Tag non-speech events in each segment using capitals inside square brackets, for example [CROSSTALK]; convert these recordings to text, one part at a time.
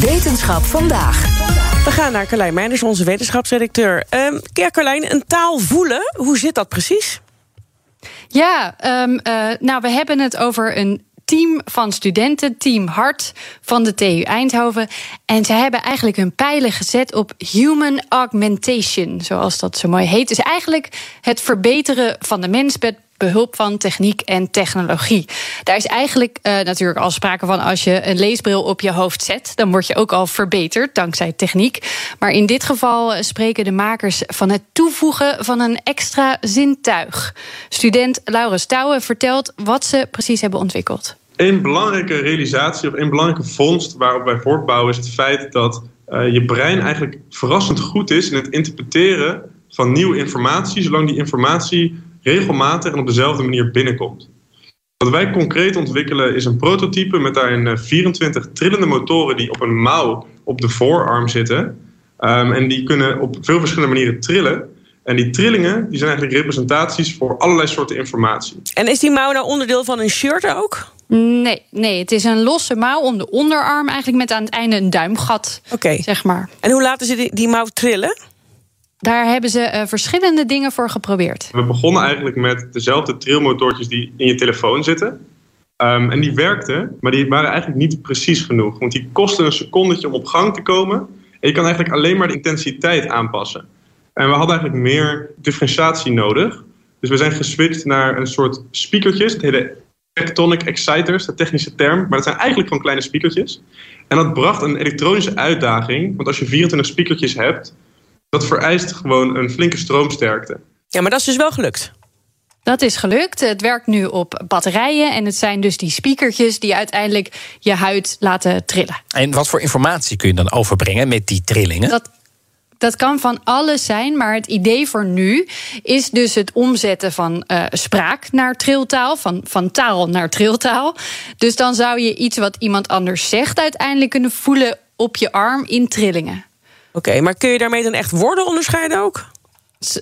Wetenschap vandaag. We gaan naar Carlijn Meijners, onze wetenschapsredacteur. Um, ja, Carlijn, een taal voelen, hoe zit dat precies? Ja, um, uh, nou, we hebben het over een team van studenten, Team Hart van de TU Eindhoven. En ze hebben eigenlijk hun pijlen gezet op human augmentation, zoals dat zo mooi heet. Dus eigenlijk het verbeteren van de mens met behulp van techniek en technologie. Daar is eigenlijk uh, natuurlijk al sprake van als je een leesbril op je hoofd zet, dan word je ook al verbeterd dankzij techniek. Maar in dit geval spreken de makers van het toevoegen van een extra zintuig. Student Laurens Touwen vertelt wat ze precies hebben ontwikkeld. Een belangrijke realisatie of een belangrijke vondst waarop wij voortbouwen is het feit dat uh, je brein eigenlijk verrassend goed is in het interpreteren van nieuwe informatie, zolang die informatie regelmatig en op dezelfde manier binnenkomt. Wat wij concreet ontwikkelen is een prototype met daarin 24 trillende motoren die op een mouw op de voorarm zitten. Um, en die kunnen op veel verschillende manieren trillen. En die trillingen die zijn eigenlijk representaties voor allerlei soorten informatie. En is die mouw nou onderdeel van een shirt ook? Nee, nee, het is een losse mouw om de onderarm, eigenlijk met aan het einde een duimgat. Oké. Okay. Zeg maar. En hoe laten ze die, die mouw trillen? Daar hebben ze uh, verschillende dingen voor geprobeerd. We begonnen eigenlijk met dezelfde trilmotortjes die in je telefoon zitten. Um, en die werkten, maar die waren eigenlijk niet precies genoeg. Want die kosten een secondetje om op gang te komen. En je kan eigenlijk alleen maar de intensiteit aanpassen. En we hadden eigenlijk meer differentiatie nodig. Dus we zijn geswitcht naar een soort speakertjes. Het hele tectonic exciters, de technische term. Maar dat zijn eigenlijk gewoon kleine speakertjes. En dat bracht een elektronische uitdaging. Want als je 24 speakertjes hebt, dat vereist gewoon een flinke stroomsterkte. Ja, maar dat is dus wel gelukt. Dat is gelukt. Het werkt nu op batterijen. En het zijn dus die speakertjes die uiteindelijk je huid laten trillen. En wat voor informatie kun je dan overbrengen met die trillingen? Dat dat kan van alles zijn, maar het idee voor nu is dus het omzetten van uh, spraak naar triltaal, van, van taal naar triltaal. Dus dan zou je iets wat iemand anders zegt uiteindelijk kunnen voelen op je arm in trillingen. Oké, okay, maar kun je daarmee dan echt woorden onderscheiden ook?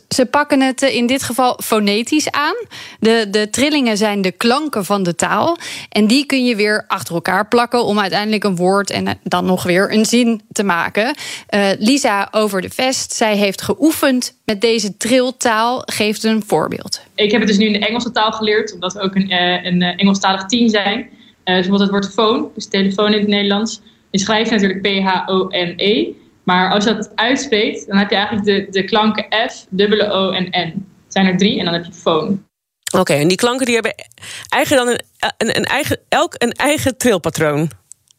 Ze pakken het in dit geval fonetisch aan. De, de trillingen zijn de klanken van de taal. En die kun je weer achter elkaar plakken om uiteindelijk een woord en dan nog weer een zin te maken. Uh, Lisa over de Vest, zij heeft geoefend met deze triltaal, geeft een voorbeeld. Ik heb het dus nu in de Engelse taal geleerd, omdat we ook een, een Engelstalig team zijn. Uh, dus bijvoorbeeld het woord phone, dus telefoon in het Nederlands. Je schrijft natuurlijk P-H-O-N-E. Maar als je dat uitspreekt, dan heb je eigenlijk de, de klanken F, dubbele O en N. Het zijn er drie en dan heb je phone. Oké, okay, en die klanken die hebben eigen dan een, een, een, eigen, elk een eigen trilpatroon.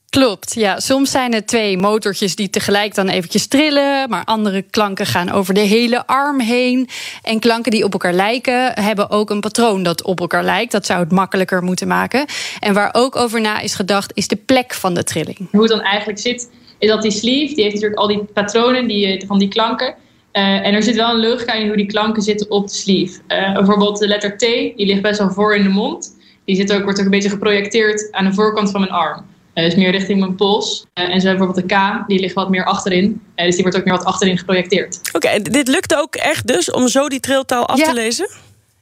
Klopt, ja. Soms zijn het twee motortjes die tegelijk dan eventjes trillen. Maar andere klanken gaan over de hele arm heen. En klanken die op elkaar lijken, hebben ook een patroon dat op elkaar lijkt. Dat zou het makkelijker moeten maken. En waar ook over na is gedacht, is de plek van de trilling. Hoe het dan eigenlijk zit, is dat die sleeve, die heeft natuurlijk al die patronen die, van die klanken. Uh, en er zit wel een logica in hoe die klanken zitten op de sleeve. Uh, bijvoorbeeld de letter T, die ligt best wel voor in de mond. Die zit ook, wordt ook een beetje geprojecteerd aan de voorkant van mijn arm. Uh, dus meer richting mijn pols. en zo bijvoorbeeld de K, die ligt wat meer achterin. dus die wordt ook meer wat achterin geprojecteerd. Oké, okay, dit lukt ook echt dus om zo die triltaal af ja. te lezen?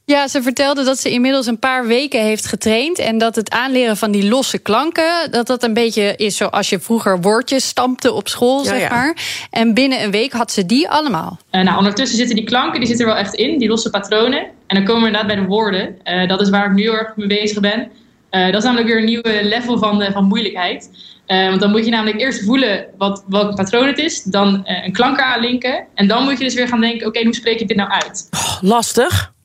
Ja, ze vertelde dat ze inmiddels een paar weken heeft getraind. En dat het aanleren van die losse klanken, dat dat een beetje is zoals je vroeger woordjes stampte op school, Ja, zeg ja. maar. En binnen een week had ze die allemaal. Uh, nou, ondertussen zitten die klanken die zitten er wel echt in, die losse patronen. En dan komen we inderdaad bij de woorden. Uh, dat is waar ik nu heel erg mee bezig ben. Uh, dat is namelijk weer een nieuwe level van, de, van moeilijkheid. Uh, want dan moet je namelijk eerst voelen wat, welk patroon het is. Dan uh, een klank aanlinken. En dan moet je dus weer gaan denken, oké, okay, hoe spreek je dit nou uit? Oh, lastig.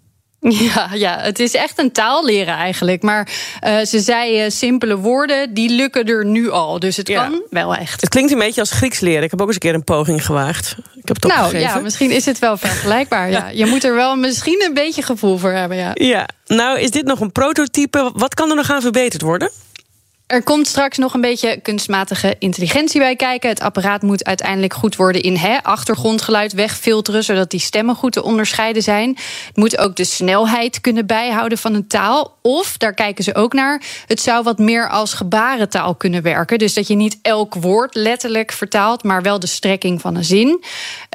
[LAUGHS] Ja, ja, het is echt een taal leren eigenlijk. Maar uh, ze zei uh, simpele woorden, die lukken er nu al. Dus het Ja. kan wel echt. Het klinkt een beetje als Grieks leren. Ik heb ook eens een keer een poging gewaagd. Ik heb het Nou opgegeven. ja, misschien is het wel vergelijkbaar. [LAUGHS] Ja. Je moet er wel misschien een beetje gevoel voor hebben. Ja. Ja, nou is dit nog een prototype. Wat kan er nog aan verbeterd worden? Er komt straks nog een beetje kunstmatige intelligentie bij kijken. Het apparaat moet uiteindelijk goed worden in hè, achtergrondgeluid wegfilteren, zodat die stemmen goed te onderscheiden zijn. Het moet ook de snelheid kunnen bijhouden van een taal. Of, daar kijken ze ook naar, het zou wat meer als gebarentaal kunnen werken. Dus dat je niet elk woord letterlijk vertaalt, maar wel de strekking van een zin.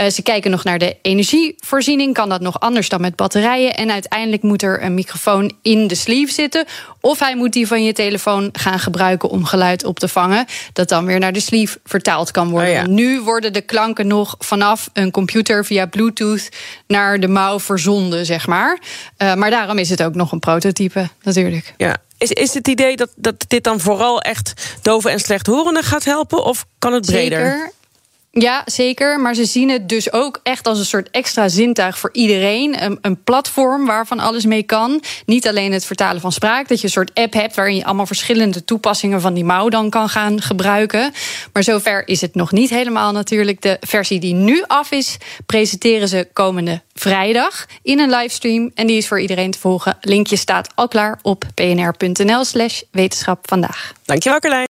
Uh, ze kijken nog naar de energievoorziening. Kan dat nog anders dan met batterijen? En uiteindelijk moet er een microfoon in de sleeve zitten. Of hij moet die van je telefoon gaan gebruiken om geluid op te vangen. Dat dan weer naar de sleeve vertaald kan worden. Oh ja. Nu worden de klanken nog vanaf een computer via Bluetooth naar de mouw verzonden, zeg maar. Uh, maar daarom is het ook nog een prototype, natuurlijk. Ja. Is, is het idee dat, dat dit dan vooral echt doven en slechthorenden gaat helpen? Of kan het breder? Zeker. Ja, zeker. Maar ze zien het dus ook echt als een soort extra zintuig voor iedereen. Een, een, platform waarvan alles mee kan. Niet alleen het vertalen van spraak. Dat je een soort app hebt waarin je allemaal verschillende toepassingen van die mouw dan kan gaan gebruiken. Maar zover is het nog niet helemaal natuurlijk. De versie die nu af is, presenteren ze komende vrijdag in een livestream. En die is voor iedereen te volgen. Linkje staat al klaar op pnr.nl slash wetenschap vandaag. Dankjewel Carlijn.